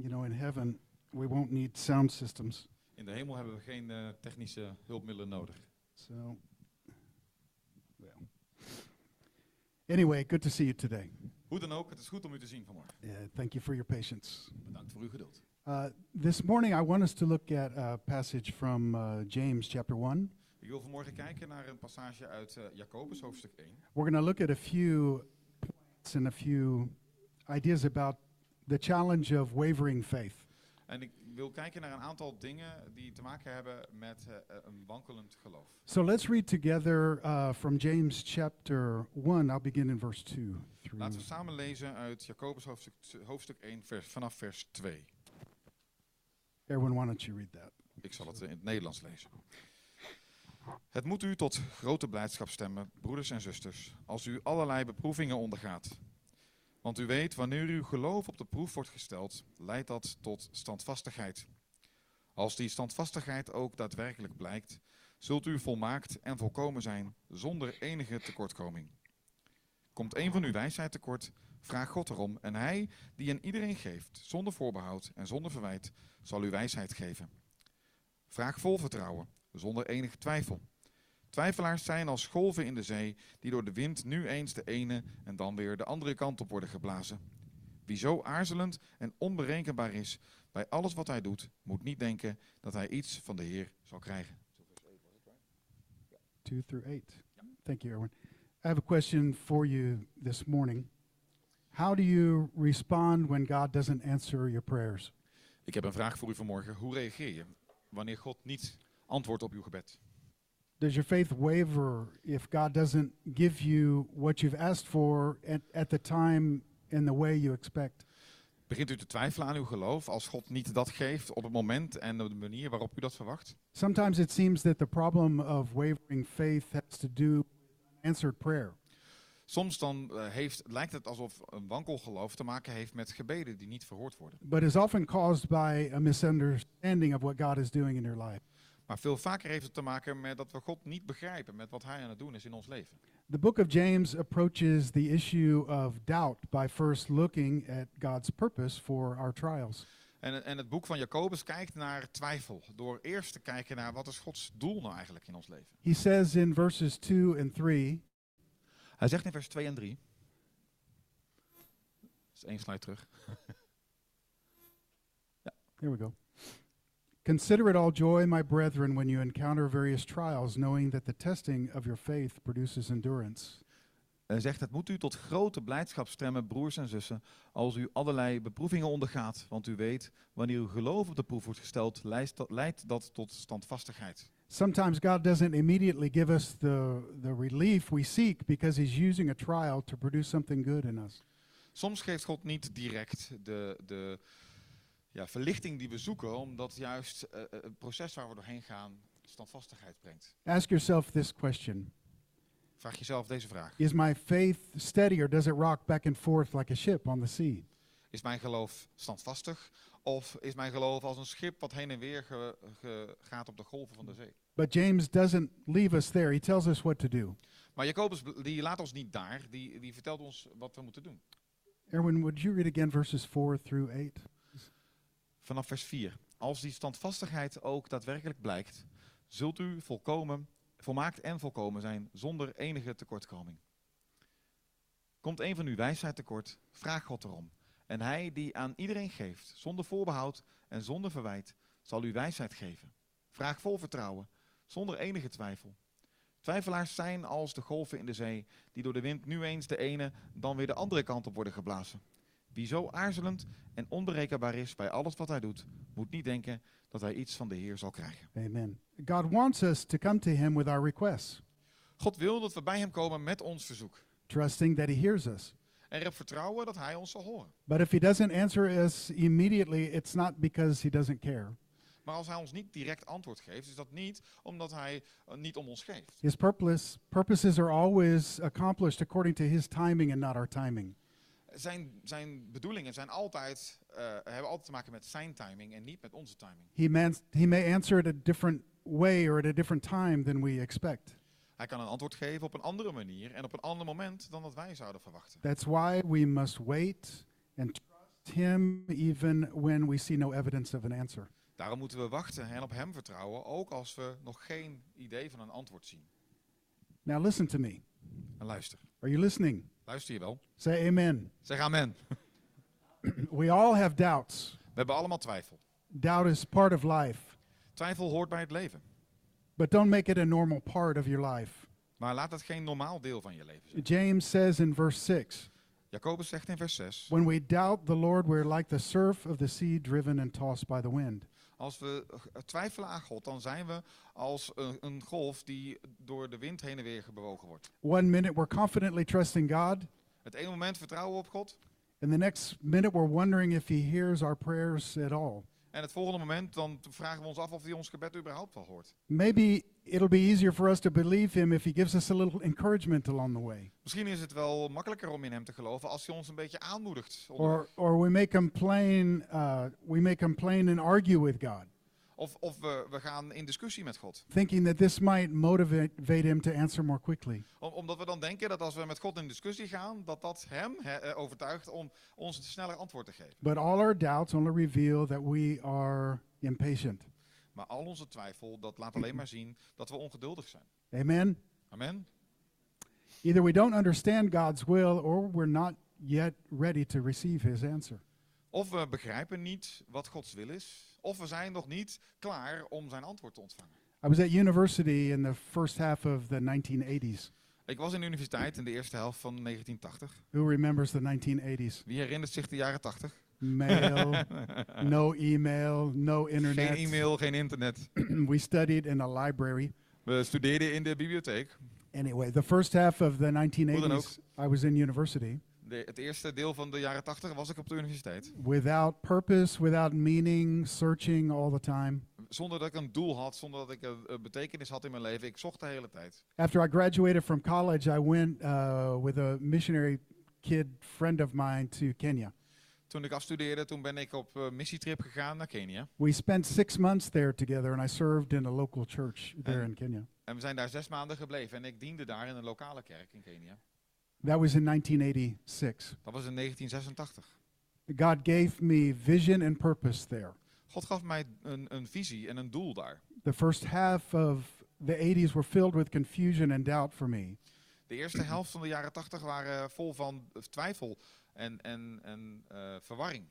You know, in heaven, we won't need sound systems. In de hemel hebben we geen eh, technische hulpmiddelen nodig. So, well. Anyway, good to see you today. Hoe dan ook, het is goed om u te zien vanmorgen. Uh, thank you for your patience. Bedankt voor uw geduld. Uh, this morning, I want us to look at a passage from uh, James chapter 1. Ik wil vanmorgen kijken naar een passage uit eh, Jacobus, hoofdstuk 1. We're going to look at a few points and a few ideas about the challenge of wavering faith. En ik wil kijken naar een aantal dingen die te maken hebben met eh, een wankelend geloof. So let's read together uh, from James chapter 1. I'll begin in verse 2. Through. Laten we samen lezen uit Jacobus hoofdstuk, hoofdstuk 1 vers, vanaf vers 2. Erwin, why don't you read that? Ik zal het in het Nederlands lezen. Het moet u tot grote blijdschap stemmen, broeders en zusters, als u allerlei beproevingen ondergaat. Want u weet, wanneer uw geloof op de proef wordt gesteld, leidt dat tot standvastigheid. Als die standvastigheid ook daadwerkelijk blijkt, zult u volmaakt en volkomen zijn, zonder enige tekortkoming. Komt een van uw wijsheid tekort, vraag God erom, en hij, die aan iedereen geeft, zonder voorbehoud en zonder verwijt, zal u wijsheid geven. Vraag vol vertrouwen, zonder enige twijfel. Twijfelaars zijn als golven in de zee, die door de wind nu eens de ene en dan weer de andere kant op worden geblazen. Wie zo aarzelend en onberekenbaar is bij alles wat hij doet, moet niet denken dat hij iets van de Heer zal krijgen. 2 through 8. Thank you, Erwin. I have a question for you this morning. How do you respond when God doesn't answer your prayers? Ik heb een vraag voor u vanmorgen. Hoe reageer je wanneer God niet antwoordt op uw gebed? Does your faith waver if God doesn't give you what you've asked for at, at the time and the way you expect? Begint u te twijfelen aan uw geloof als God niet dat geeft op het moment en op de manier waarop u dat verwacht? Sometimes it seems that the problem of wavering faith has to do with unanswered prayer. Soms dan eh, heeft, lijkt het alsof een wankelgeloof te maken heeft met gebeden die niet verhoord worden. but is often caused by a misunderstanding of what God is doing in your life. Maar veel vaker heeft het te maken met dat we God niet begrijpen met wat Hij aan het doen is in ons leven. The book of James approaches the issue of doubt by first looking at God's purpose for our trials. En, en het boek van Jacobus kijkt naar twijfel. Door eerst te kijken naar wat is Gods doel nou eigenlijk in ons leven. He says in verses 2 and 3 Hij zegt in vers 2 en 3. Dat is één slide terug. Here we go. Consider it all joy, my brethren, when you encounter various trials, knowing that the testing of your faith produces endurance. Hij zegt, het moet u tot grote blijdschap stemmen, broers en zussen, als u allerlei beproevingen ondergaat. Want u weet, wanneer uw geloof op de proef wordt gesteld, leidt dat, leidt dat tot standvastigheid. Sometimes God doesn't immediately give us the, the relief we seek because He's using a trial to produce something good in us. Soms geeft God niet direct de, de ja, verlichting die we zoeken, omdat juist eh, het proces waar we doorheen gaan standvastigheid brengt. Ask yourself this question Vraag jezelf deze vraag. Is my faith steady or does it rock back and forth like a ship on the sea? Is mijn geloof standvastig of is mijn geloof als een schip wat heen en weer ge- ge- gaat op de golven van de zee? But James doesn't leave us there. He tells us what to do. Maar Jacobus die laat ons niet daar, die, die vertelt ons wat we moeten doen. Erwin, would you read again verses 4 through 8? Vanaf vers 4. Als die standvastigheid ook daadwerkelijk blijkt, zult u volkomen, volmaakt en volkomen zijn zonder enige tekortkoming. Komt een van uw wijsheid tekort, vraag God erom. En hij die aan iedereen geeft, zonder voorbehoud en zonder verwijt, zal u wijsheid geven. Vraag vol vertrouwen, zonder enige twijfel. Twijfelaars zijn als de golven in de zee, die door de wind nu eens de ene, dan weer de andere kant op worden geblazen. Wie zo aarzelend en onberekenbaar is bij alles wat hij doet, moet niet denken dat hij iets van de Heer zal krijgen. Amen. God wants us to come to Him with our requests, God wil dat we bij hem komen met ons verzoek. trusting that He hears us. En erop vertrouwen dat hij ons zal horen. But if He doesn't answer us immediately, it's not because He doesn't care. Maar als hij ons niet direct antwoord geeft, is dat niet omdat hij eh, niet om ons geeft. His purpose, purposes are always accomplished according to His timing and not our timing. Zijn, zijn bedoelingen zijn altijd, eh, hebben altijd te maken met zijn timing en niet met onze timing. He, man, he may answer it a different way or at a different time than we expect. Hij kan een antwoord geven op een andere manier en op een ander moment dan dat wij zouden verwachten. That's why we must wait and trust Him even when we see no evidence of an answer. Daarom moeten we wachten en op Hem vertrouwen, ook als we nog geen idee van een antwoord zien. Now, listen to me. En luister. Are you listening? Luister je wel? Say amen. Zeg amen. We all have doubts. We hebben allemaal twijfel. Doubt is part of life, Twijfel hoort bij het leven. but don't make it a normal part of your life. Maar laat het geen normaal deel van je leven zijn. James says in verse 6 Jacobus zegt in vers 6. When we doubt the Lord, we're like the surf of the sea driven and tossed by the wind. Als we twijfelen aan God, dan zijn we als een, een golf die door de wind heen en weer bewogen wordt. One minute we're confidently trusting God, Het ene moment vertrouwen we op God. and the next minute we're wondering if He hears our prayers at all. En het volgende moment dan vragen we ons af of hij ons gebed überhaupt wel hoort. Maybe it'll be easier for us to believe Him if He gives us a little encouragement along the way. Misschien is het wel makkelijker om in hem te geloven als hij ons een beetje aanmoedigt. Or, or we may complain, uh, we may complain and argue with God, Of, of we, we gaan in discussie met God. thinking that this might motivate Him to answer more quickly. Om- omdat we dan denken dat als we met God in discussie gaan, dat dat hem hè, eh, overtuigt om ons een sneller antwoord te geven. But all our doubts only reveal that we are impatient. Maar al onze twijfel, dat laat alleen maar zien dat we ongeduldig zijn. Amen? Amen. Either we don't understand God's will or we're not yet ready to receive His answer. Of we begrijpen niet wat Gods wil is, of we zijn nog niet klaar om zijn antwoord te ontvangen. I was at university in the first half of the 1980s. Ik was in de universiteit in de eerste helft van 1980. Who remembers the 1980s? Wie herinnert zich de jaren 80? Mail, no email, no internet. Geen e-mail, geen internet. we studied in a library. We studeerden in de bibliotheek. Anyway, the first half of the dan 1980s, I was in university De, het eerste deel van de jaren 80 was ik op de universiteit. without purpose, without meaning, searching all the time. Zonder dat ik een doel had, zonder dat ik een, een betekenis had in mijn leven. Ik zocht de hele tijd. After I graduated from college, I went uh, with a missionary kid friend of mine to Kenya. Toen ik afstudeerde, toen ben ik op uh, missietrip gegaan naar Kenia. We spent six months there together, and I served in a local church there En- in Kenya. En we zijn daar zes maanden gebleven. En ik diende daar in een lokale kerk in Kenia. That was in 1986. Dat was in 1986. God gave me vision and purpose there. God gaf mij een, een visie en een doel daar. The first half of the 80s were filled with confusion and doubt for me. De eerste helft van de jaren 80 waren vol van twijfel en, en, en eh, verwarring.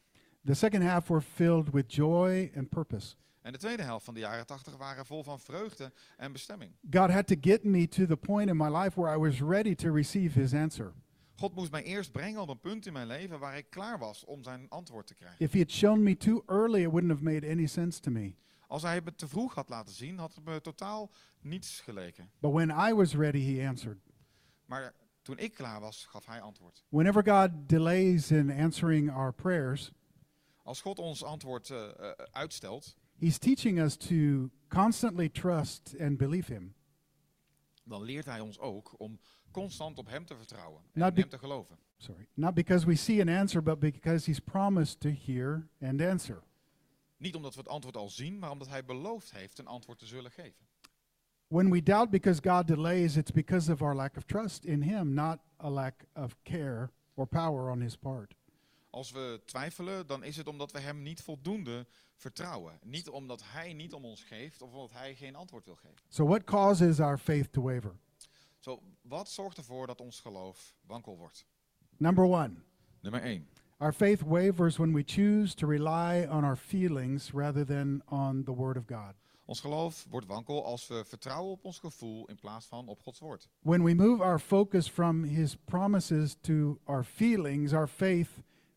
The second half were filled with joy and purpose. En de tweede helft van de jaren 80 waren vol van vreugde en bestemming. God had to get me to the point in my life where I was ready to receive his answer. God moest mij eerst brengen op een punt in mijn leven waar ik klaar was om zijn antwoord te krijgen. If he had shown me too early, it wouldn't have made any sense to me. Als hij het te vroeg had laten zien, had het me totaal niets geleken. But when I was ready, he answered. Maar toen ik klaar was, gaf hij antwoord. Whenever God delays in answering our prayers, Als God ons antwoord eh, uitstelt, he's teaching us to constantly trust and believe him. dan leert hij ons ook om constant op hem te vertrouwen en die- hem te geloven. Sorry. Not because we see an answer, but because he's promised to hear and answer. Niet omdat we het antwoord al zien, maar omdat hij beloofd heeft een antwoord te zullen geven. When we doubt because God delays, it's because of our lack of trust in him, not a lack of care or power on his part. Als we twijfelen, dan is het omdat we hem niet voldoende vertrouwen. Niet omdat hij niet om ons geeft of omdat hij geen antwoord wil geven. So, what causes our faith to waver? Zo, wat zorgt ervoor dat ons geloof wankel wordt? Number one, Nummer 1. our faith wavers when we choose to rely on our feelings rather than on the Word of God. Ons geloof wordt wankel als we vertrouwen op ons gevoel in plaats van op Gods woord. When we move our focus from His promises to our feelings, our faith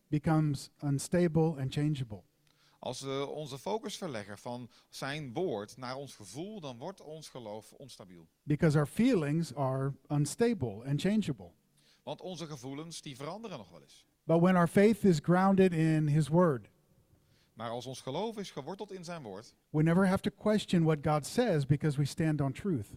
becomes unstable and changeable. Als we onze focus verleggen van zijn woord naar ons gevoel, dan wordt ons geloof onstabiel. Because our feelings are unstable and changeable. Want onze gevoelens die veranderen nog wel eens. But when our faith is grounded in His Word, Maar als ons geloof is geworteld in zijn woord, we never have to question what God says because we stand on truth.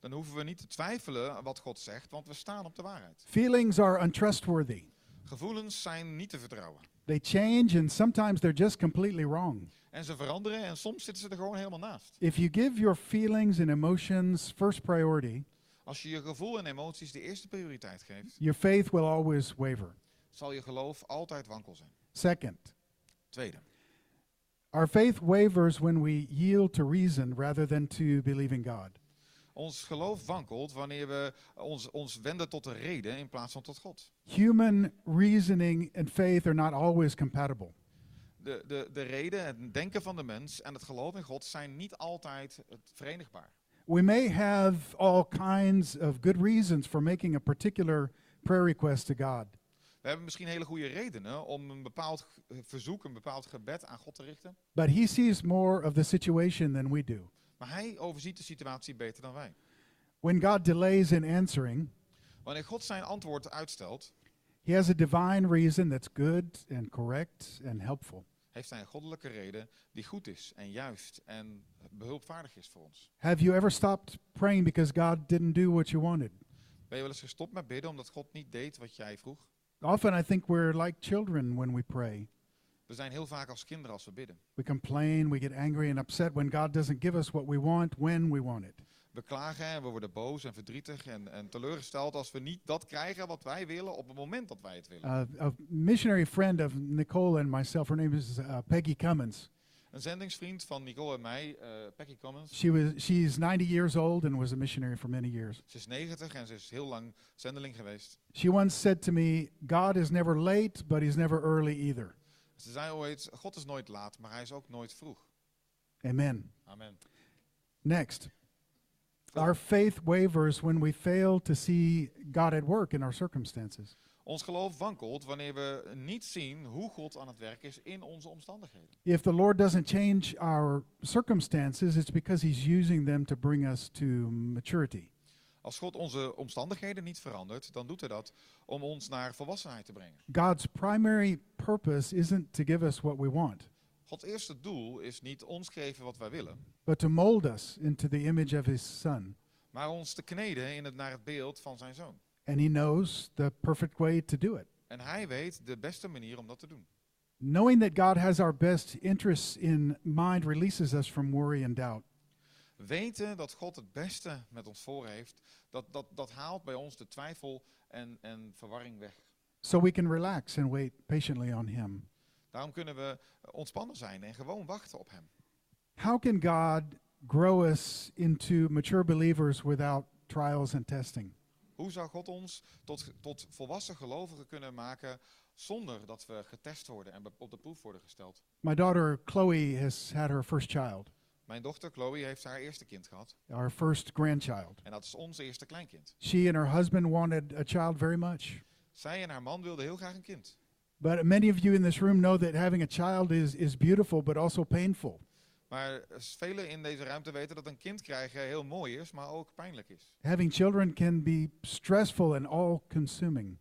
dan hoeven we niet te twijfelen wat God zegt, want we staan op de waarheid. Feelings are untrustworthy. Gevoelens zijn niet te vertrouwen. They change and sometimes they're just completely wrong. En ze veranderen en soms zitten ze er gewoon helemaal naast. If you give your feelings and emotions first priority, Als je je gevoel en emoties de eerste prioriteit geeft, your faith will always waver. zal je geloof altijd wankel zijn. Second, Tweede, our faith wavers when we yield to reason rather than to believing God. Ons geloof wankelt wanneer we ons, ons wenden tot de reden in plaats van tot God. Human reasoning and faith are not always compatible. De, de, de reden, het denken van de mens en het geloof in God zijn niet altijd verenigbaar. We may have all kinds of good reasons for making a particular prayer request to God. We hebben misschien hele goede redenen om een bepaald verzoek, een bepaald gebed aan God te richten. But he sees more of the situation than we do. Maar hij overziet de situatie beter dan wij. When God delays in answering, Wanneer God zijn antwoord uitstelt, he has a divine reason that's good and correct and helpful. heeft hij een goddelijke reden die goed is en juist en behulpvaardig is voor ons. Have you ever stopped praying because God didn't do what you wanted? Ben je wel eens gestopt met bidden omdat God niet deed wat jij vroeg? Often I think we're like children when we pray. We zijn heel vaak als kinderen als we bidden. We complain, we get angry and upset when God doesn't give us what we want when we want it. We klagen en we worden boos en verdrietig en, en teleurgesteld als we niet dat krijgen wat wij willen op het moment dat wij het willen. Uh, a missionary friend of Nicole and myself, her name is uh, Peggy Cummins. Een zendingsvriend van Nicole en mij, eh Peggy Commons, She was she's 90 years old and was a missionary for many years. ze is 90 en ze is heel lang zendeling geweest. She once said to me, God is never late, but he's never early either. Ze zei ooit, God is nooit laat, maar hij is ook nooit vroeg. Amen. Amen. Next. Our faith wavers when we fail to see God at work in our circumstances. Ons geloof wankelt wanneer we niet zien hoe God aan het werk is in onze omstandigheden. If the Lord doesn't change our circumstances, it's because he's using them to bring us to maturity. Als God onze omstandigheden niet verandert, dan doet hij dat om ons naar volwassenheid te brengen. God's primary purpose isn't to give us what we want, Gods eerste doel is niet ons geven wat wij willen, but to mold us into the image of his son. maar ons te kneden in het, naar het beeld van zijn zoon. And he knows the perfect way to do it. En hij weet de beste manier om dat te doen. Knowing that God has our best interests in mind releases us from worry and doubt. Weten dat God het beste met ons voor heeft, dat, dat, dat haalt bij ons de twijfel en, en verwarring weg. So we can relax and wait patiently on him. Daarom kunnen we ontspannen zijn en gewoon wachten op hem. How can God grow us into mature believers without trials and testing? Hoe zou God ons tot, tot volwassen gelovigen kunnen maken zonder dat we getest worden en op de proef worden gesteld? My daughter Chloe has had her first child, Mijn dochter Chloe heeft haar eerste kind gehad our first grandchild. en dat is ons eerste kleinkind. She and her husband wanted a child very much. Zij en haar man wilden heel graag een kind. But many of you in this room know that having a child is, is beautiful but also painful. Maar velen in deze ruimte weten dat een kind krijgen heel mooi is, maar ook pijnlijk is. Having children can be stressful and all consuming.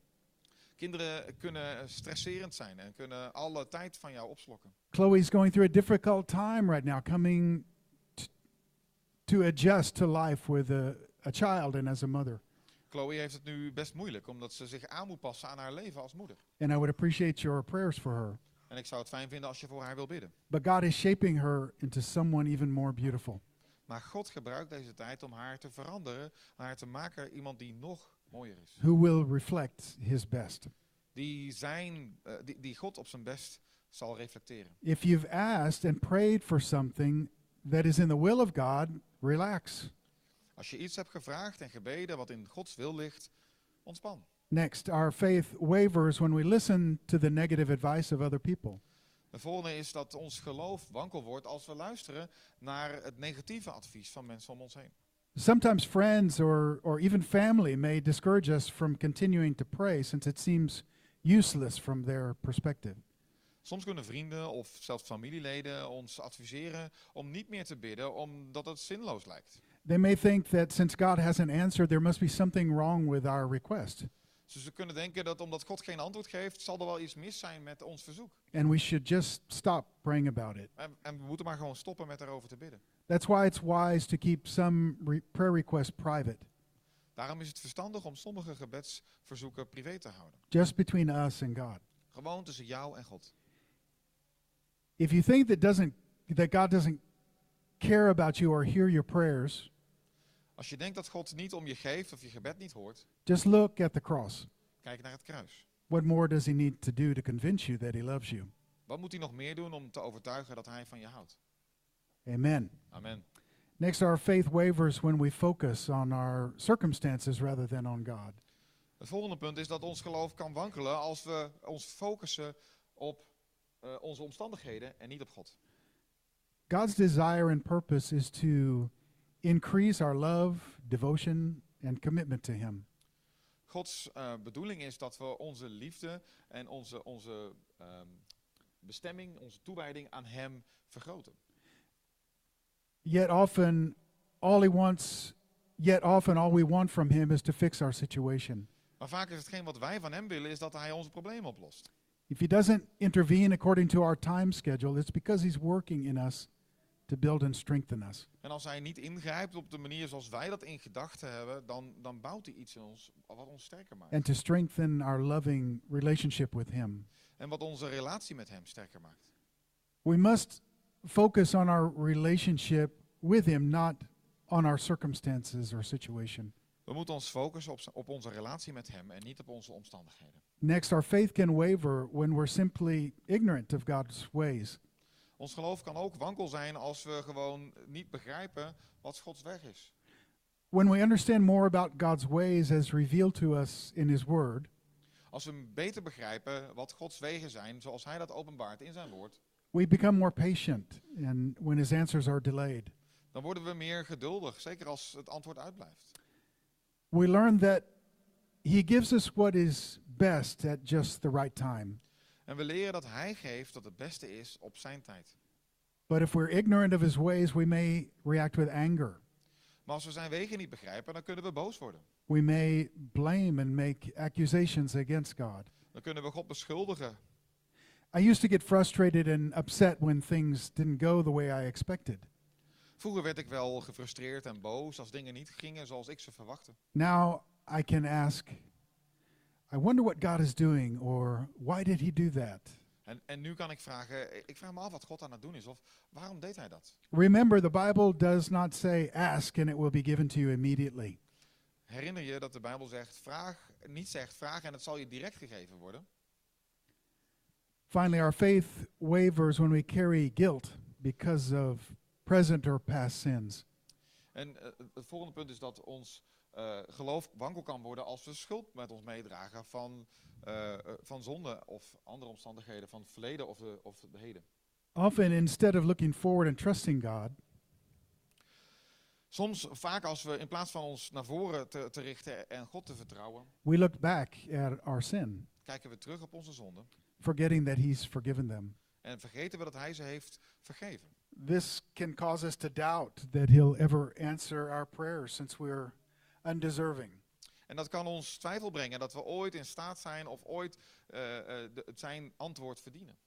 Kinderen kunnen stresserend zijn en kunnen alle tijd van jou opslokken. Chloe's going through a difficult time right now, coming to adjust to life with a, a child and as a mother. Chloe heeft het nu best moeilijk, omdat ze zich aan moet passen aan haar leven als moeder. And I would appreciate your prayers for her. En ik zou het fijn vinden als je voor haar wil bidden. But God is shaping her into someone even more beautiful. Maar God gebruikt deze tijd om haar te veranderen, haar te maken iemand die nog mooier is. who will reflect his best. Die, zijn, eh, die, die God op zijn best zal reflecteren. If you've asked and prayed for something that is in the will of God, relax. Als je iets hebt gevraagd en gebeden wat in Gods wil ligt, ontspan. Next, our faith wavers when we listen to the negative advice of other people. De volgende is dat ons geloof wankel wordt als we luisteren naar het negatieve advies van mensen om ons heen. Sometimes friends or, or even family may discourage us from continuing to pray since it seems useless from their perspective. Soms kunnen vrienden of zelfs familieleden ons adviseren om niet meer te bidden omdat het zinloos lijkt. They may think that since God hasn't answered, there must be something wrong with our request, Dus ze kunnen denken dat omdat God geen antwoord geeft, zal er wel iets mis zijn met ons verzoek. and we should just stop praying about it. En, en we moeten maar gewoon stoppen met erover te bidden. That's why it's wise to keep some re- prayer requests private, Daarom is het verstandig om sommige gebedsverzoeken privé te houden. just between us and God. Gewoon tussen jou en God. If you think that doesn't that God doesn't care about you or hear your prayers, Als je denkt dat God niet om je geeft of je gebed niet hoort, just look at the cross. kijk naar het kruis. What more does he need to do to convince you that he loves you? Wat moet hij nog meer doen om te overtuigen dat hij van je houdt? Amen. Amen. Next, our faith wavers when we focus on our circumstances rather than on God. Het volgende punt is dat ons geloof kan wankelen als we ons focussen op eh, onze omstandigheden en niet op God. God's desire and purpose is to increase our love, devotion, and commitment to Him. Gods eh, bedoeling is dat we onze liefde en onze, onze ehm, bestemming, onze toewijding aan Hem vergroten. Yet often, all He wants, yet often, all we want from Him is to fix our situation. Maar vaak is hetgeen wat wij van Hem willen, is dat Hij onze problemen oplost. If He doesn't intervene according to our time schedule, it's because He's working in us to build and strengthen us. En als Hij niet ingrijpt op de manier zoals wij dat in gedachten hebben, dan, dan bouwt Hij iets in ons wat ons sterker maakt. and to strengthen our loving relationship with Him. En wat onze relatie met Hem sterker maakt. We must focus on our relationship with Him, not on our circumstances or situation. We moeten ons focussen op, op onze relatie met Hem en niet op onze omstandigheden. Next, our faith can waver when we're simply ignorant of God's ways. Ons geloof kan ook wankel zijn als we gewoon niet begrijpen wat Gods weg is. When we understand more about God's ways as revealed to us in His Word, Als we beter begrijpen wat Gods wegen zijn, zoals Hij dat openbaart in zijn woord, we become more patient and when His answers are delayed. dan worden we meer geduldig, zeker als het antwoord uitblijft. We learn that He gives us what is best at just the right time. En we leren dat Hij geeft dat het beste is op zijn tijd. But if we're ignorant of his ways, we may react with anger. Maar als we zijn wegen niet begrijpen, dan kunnen we boos worden. We may blame and make accusations against God. Dan kunnen we God beschuldigen. I used to get frustrated and upset when things didn't go the way I expected. Vroeger werd ik wel gefrustreerd en boos als dingen niet gingen zoals ik ze verwachtte. Now I can ask, I wonder what God is doing, or why did he do that? En, en nu kan ik vragen, ik vraag me af wat God aan het doen is of waarom deed hij dat? Remember, the Bible does not say, ask and it will be given to you immediately. Herinner je dat de Bijbel zegt, vraag, niet zegt vraag en het zal je direct gegeven worden. Finally, our faith wavers when we carry guilt because of present or past sins. En eh, het volgende punt is dat ons eh, geloof wankel kan worden als we schuld met ons meedragen van, eh, van zonde of andere omstandigheden van het verleden of de, of de heden. Often, instead of looking forward and trusting God, Soms, vaak als we in plaats van ons naar voren te, te richten en God te vertrouwen, we look back at our sin, kijken we terug op onze zonde forgetting that He's forgiven them. en vergeten we dat Hij ze heeft vergeven. This can cause us to doubt that He'll ever answer our prayers since we're undeserving. En dat kan ons twijfel brengen dat we ooit in staat zijn of ooit eh, eh, de- zijn antwoord verdienen.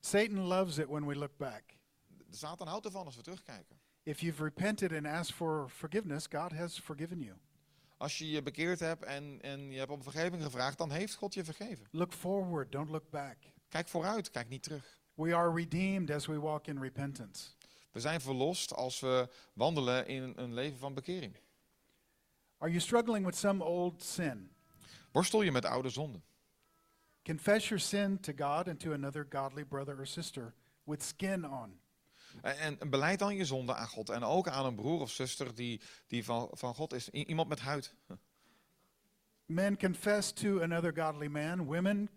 Satan loves it when we look back. De Satan houdt ervan als we terugkijken. If you've repented and asked for forgiveness, God has forgiven you. Als je je bekeerd hebt en, en je hebt om vergeving gevraagd, dan heeft God je vergeven. Look forward, don't look back. Kijk vooruit, kijk niet terug. We are redeemed as we walk in repentance. We zijn verlost als we wandelen in een leven van bekering. Are you struggling with some old sin? Worstel je met oude zonden. Confess your sin to God and to another godly brother or sister with skin on. En, en beleid dan je zonde aan God. En ook aan een broer of zuster die, die van, van God is. I- iemand met huid. Men confess to another godly man. Women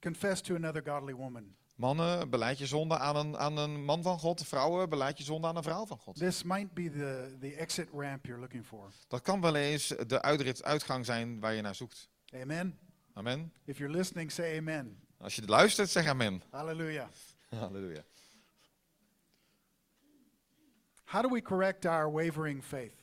confess to another godly woman. Mannen, beleid je zonde aan een, aan een man van God. Vrouwen, beleid je zonde aan een vrouw van God. This might be the, the exit ramp you're looking for. Dat kan wel eens de uitrit, uitgang zijn waar je naar zoekt. Amen. Amen. If you're listening, say amen. Als je luistert, zeg amen. Hallelujah. Halleluja. How do we correct our wavering faith?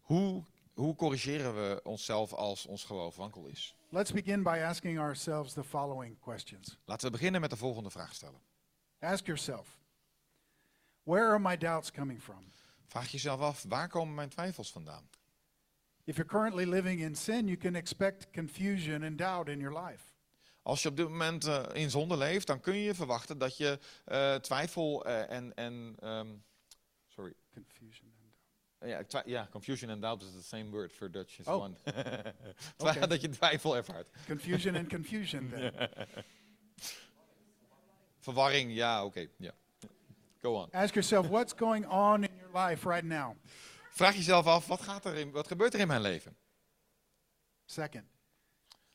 Hoe, hoe corrigeren we onszelf als ons geloof wankel is? Let's begin by asking ourselves the following questions. Laten we beginnen met de volgende vraag stellen. Ask yourself, where are my doubts coming from? Vraag jezelf af, waar komen mijn twijfels vandaan? If you're currently living in sin, you can expect confusion and doubt in your life. Als je op dit moment eh, in zonde leeft, dan kun je verwachten dat je eh, twijfel eh, en, en ehm, sorry, Confusion. Ja, ja, confusion and doubt is the same word for Dutch. It's Oh. one. Dat je twijfel ervaart. Confusion and confusion then. Verwarring, ja, oké. ja. Go on. Ask yourself, what's going on in your life right now? Vraag jezelf af, wat, gaat er in, wat gebeurt er in mijn leven? Second,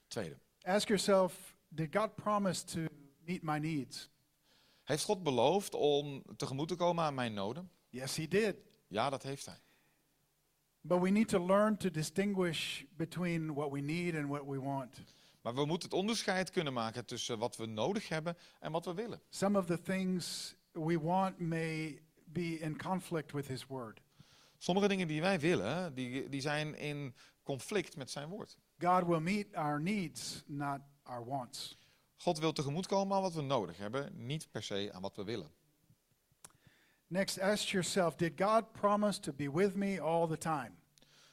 Tweede. ask yourself, did God promise to meet my needs? Heeft God beloofd om tegemoet te komen aan mijn noden? Yes, He did. Ja, dat heeft hij. But we need to learn to distinguish between what we need and what we want. Maar we moeten het onderscheid kunnen maken tussen wat we nodig hebben en wat we willen. Some of the things we want may be in conflict with His Word. Sommige dingen die wij willen, die, die zijn in conflict met zijn woord. God will meet our needs, not our wants. God wil tegemoetkomen aan wat we nodig hebben, niet per se aan wat we willen. Next, ask yourself, did God promise to be with me all the time?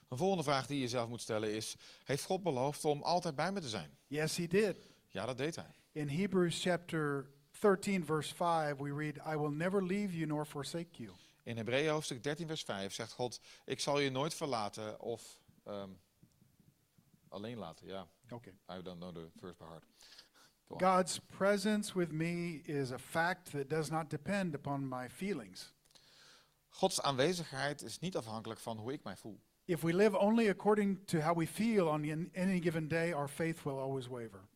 Een volgende vraag die je jezelf moet stellen is, heeft God beloofd om altijd bij me te zijn? Yes, He did. Ja, dat deed hij. In Hebrews chapter 13, verse 5, we read, I will never leave you nor forsake you. In Hebreeën hoofdstuk 13 vers 5 zegt God, ik zal je nooit verlaten of ehm, alleen laten. Ja, Okay. I don't know the first part. God's presence with me is a fact that does not depend upon my feelings. Gods aanwezigheid is niet afhankelijk van hoe ik mij voel. If we live only according to how we feel on any given day, our faith will always waver.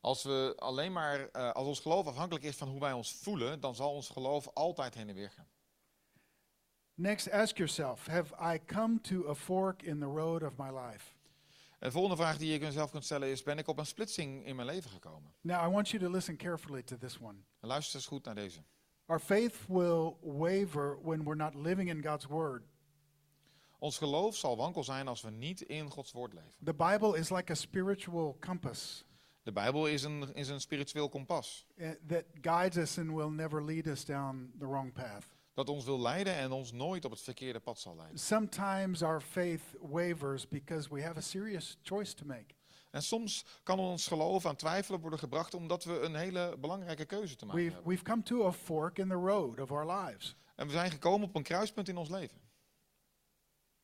Als, we alleen maar, eh, als ons geloof afhankelijk is van hoe wij ons voelen, dan zal ons geloof altijd heen en weer gaan. Next, ask yourself Have I come to a fork in the road of my life? De volgende vraag die je jezelf kunt stellen is, ben ik op een splitsing in mijn leven gekomen? Now, I want you to listen carefully to this one. Luister eens goed naar deze. Our faith will waver when we're not living in God's word. Ons geloof zal wankel zijn als we niet in Gods woord leven. The Bible is like a spiritual compass De Bijbel is een, is een spiritueel kompas. eh, that guides us and will never lead us down the wrong path. Dat ons wil leiden en ons nooit op het verkeerde pad zal leiden. Sometimes our faith wavers because we have a serious choice to make. En soms kan ons geloof aan twijfelen worden gebracht omdat we een hele belangrijke keuze te maken We've, hebben. we've come to a fork in the road of our lives En we zijn gekomen op een kruispunt in ons leven.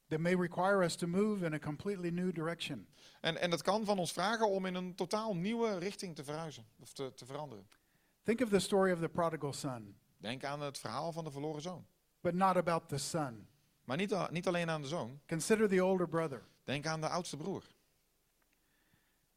that may require us to move in a completely new direction. En, en dat kan van ons vragen om in een totaal nieuwe richting te verhuizen of te, te veranderen. Think of the story of the prodigal son, Denk aan het verhaal van de verloren zoon. but not about the son. Maar niet, niet alleen aan de zoon. Consider the older brother. Denk aan de oudste broer.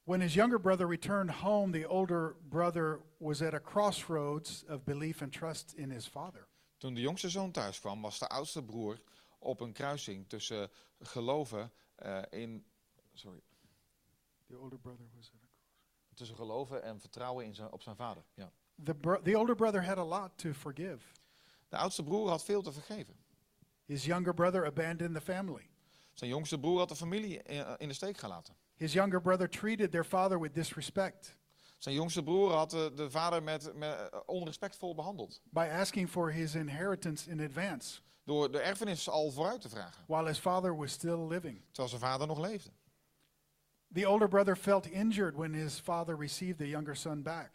When his younger brother returned home, the older brother was at a crossroads of belief and trust in his father. Toen de jongste zoon thuis kwam, was de oudste broer op een kruising tussen geloven eh, in. Sorry. The older brother was at a Tussen geloven en vertrouwen in zijn, op zijn vader. Ja. The, bro- the older brother had a lot to forgive. De oudste broer had veel te vergeven. His younger brother abandoned the family. Zijn jongste broer had de familie in, in de steek gelaten. His younger brother treated their father with disrespect Zijn jongste broer had de, de vader met, met, eh, onrespectvol behandeld. by asking for his inheritance in advance Door de erfenis al vooruit te vragen. while his father was still living. Terwijl zijn vader nog leefde. The older brother felt injured when his father received the younger son back.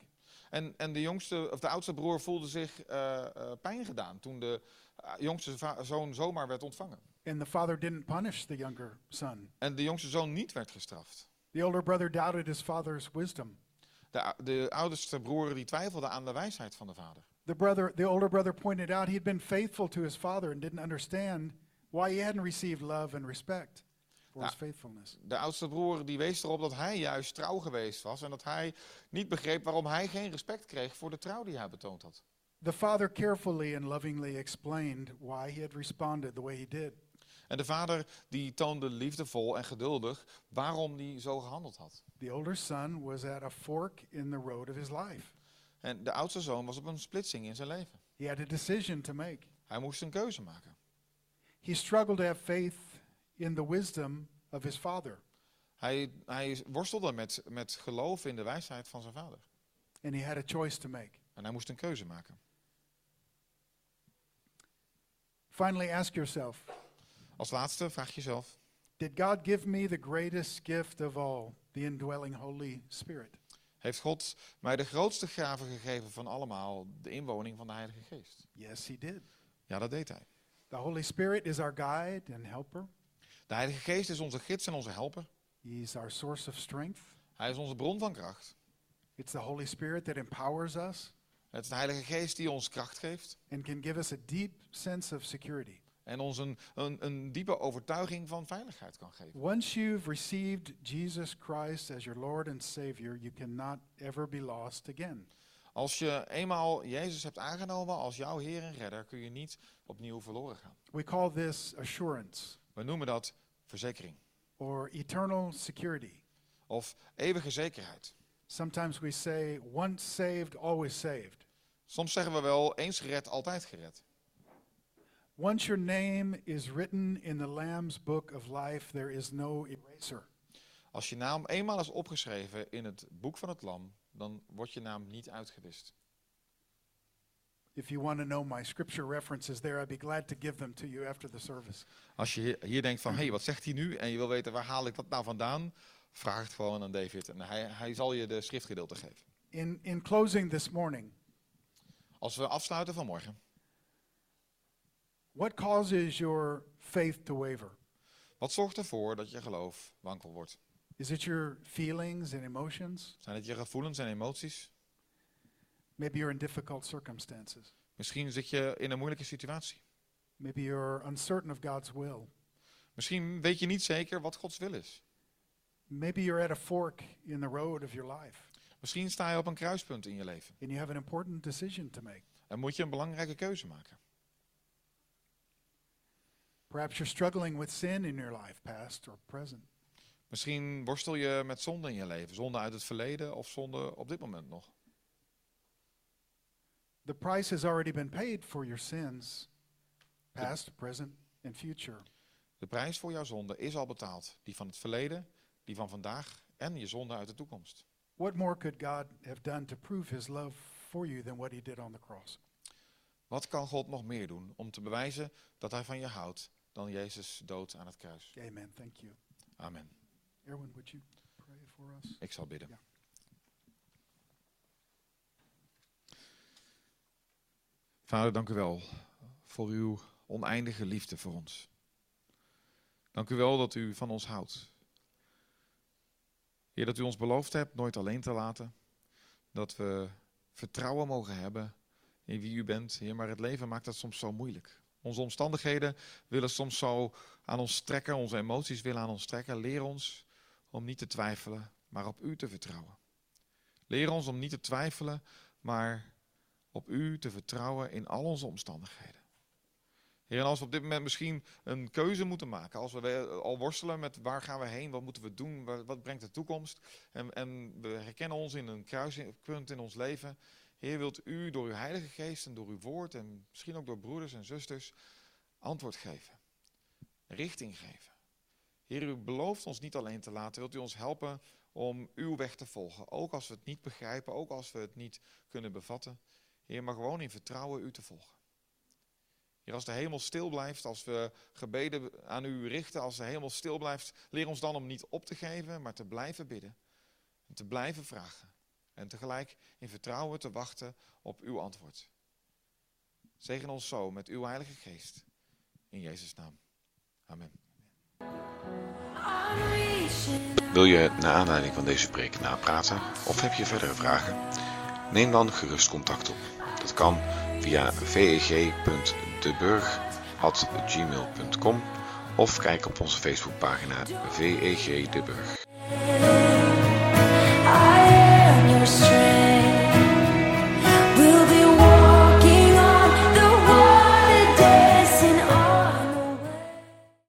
En, en de, jongste, of de oudste broer voelde zich eh, eh, pijn gedaan toen de eh, jongste zoon zomaar werd ontvangen. And the father didn't punish the younger son. En de jongste zoon niet werd gestraft. The older brother doubted his father's wisdom. De, de oudste broer die twijfelde aan de wijsheid van de vader. The brother, the older brother pointed out he'd been faithful to his father and didn't understand why he hadn't received love and respect for his Ja. faithfulness. De oudste broer die wees erop dat hij juist trouw geweest was en dat hij niet begreep waarom hij geen respect kreeg voor de trouw die hij betoond had. The father carefully and lovingly explained why he had responded the way he did. En de vader die toonde liefdevol en geduldig waarom hij zo gehandeld had. The older son was at a fork in the road of his life. En de oudste zoon was op een splitsing in zijn leven. He had a decision to make. Hij moest een keuze maken. He struggled to have faith in the wisdom of his father, Hij, hij worstelde met, met geloof in de wijsheid van zijn vader. and he had a choice to make. En hij moest een keuze maken. Finally, ask yourself Als laatste vraag jezelf, Did God give me the greatest gift of all, the indwelling Holy Spirit? heeft God mij de grootste gave gegeven van allemaal, de inwoning van de Heilige Geest? Yes, he did. Ja, dat deed hij. The Holy Spirit is our guide and helper. De Heilige Geest is onze gids en onze helper. He's our source of strength. Hij is onze bron van kracht. It's the Holy Spirit that empowers us Het is de Heilige Geest die ons kracht geeft and can give us a deep sense of security. en ons een, een, een diepe overtuiging van veiligheid kan geven. Once you've received Jesus Christ as your Lord and Savior, you cannot ever be lost again. Als je eenmaal Jezus hebt aangenomen als jouw Heer en Redder, kun je niet opnieuw verloren gaan. We call this assurance We noemen dat verzekering or eternal security. of eeuwige zekerheid. Sometimes we say, once saved, always saved. Soms zeggen we wel eens gered, altijd gered. Once your name is written in the Lamb's book of life, there is no eraser. Als je naam eenmaal is opgeschreven in het boek van het lam, dan wordt je naam niet uitgewist. If you want to know my scripture references there, I'd be glad to give them to you after the service. Als je hier- denkt van, hé, hey, wat zegt hij nu? En je wil weten, waar haal ik dat nou vandaan? Vraag het gewoon aan David en hij, hij zal je de schriftgedeelte geven. In, in closing this morning, Als we afsluiten vanmorgen, what causes your faith to waver? wat zorgt ervoor dat je geloof wankel wordt? Is it your feelings and emotions? Zijn het je gevoelens en emoties? Maybe you're in difficult circumstances. Misschien zit je in een moeilijke situatie. Maybe you're uncertain of God's will. Misschien weet je niet zeker wat Gods wil is. Maybe you're at a fork in the road of your life Misschien sta je op een kruispunt in je leven and you have an important decision to make. en moet je een belangrijke keuze maken. Perhaps you're struggling with sin in your life, past or present. Misschien worstel je met zonde in je leven, zonde uit het verleden of zonde op dit moment nog. The price has already been paid for your sins, past, present, and future. De prijs voor jouw zonde is al betaald, die van het verleden, die van vandaag en je zonde uit de toekomst. What more could God have done to prove his love for you than what he did on the cross? Wat kan God nog meer doen om te bewijzen dat hij van je houdt dan Jezus dood aan het kruis? Amen. Thank you. Amen. Erwin, would you pray for us? Ik zal bidden. Ja. Vader, dank u wel voor uw oneindige liefde voor ons. Dank u wel dat u van ons houdt. Heer, dat u ons beloofd hebt nooit alleen te laten. Dat we vertrouwen mogen hebben in wie u bent. Heer, maar het leven maakt dat soms zo moeilijk. Onze omstandigheden willen soms zo aan ons trekken. Onze emoties willen aan ons trekken. Leer ons om niet te twijfelen, maar op u te vertrouwen. Leer ons om niet te twijfelen, maar op u te vertrouwen in al onze omstandigheden. Heer, en als we op dit moment misschien een keuze moeten maken, als we al worstelen met waar gaan we heen, wat moeten we doen, wat, wat brengt de toekomst, en, en we herkennen ons in een kruispunt in ons leven, Heer, wilt u door uw Heilige Geest en door uw woord en misschien ook door broeders en zusters antwoord geven, richting geven. Heer, u belooft ons niet alleen te laten, wilt u ons helpen om uw weg te volgen, ook als we het niet begrijpen, ook als we het niet kunnen bevatten. Heer, maar gewoon in vertrouwen u te volgen. Heer, als de hemel stil blijft, als we gebeden aan u richten, als de hemel stil blijft, leer ons dan om niet op te geven, maar te blijven bidden. En te blijven vragen. En tegelijk in vertrouwen te wachten op uw antwoord. Zegen ons zo met uw Heilige Geest. In Jezus' naam. Amen. Wil je naar aanleiding van deze preek napraten of heb je verdere vragen? Neem dan gerust contact op. Dat kan via veg.deburg.gmail.com of kijk op onze Facebookpagina VEG De Burg.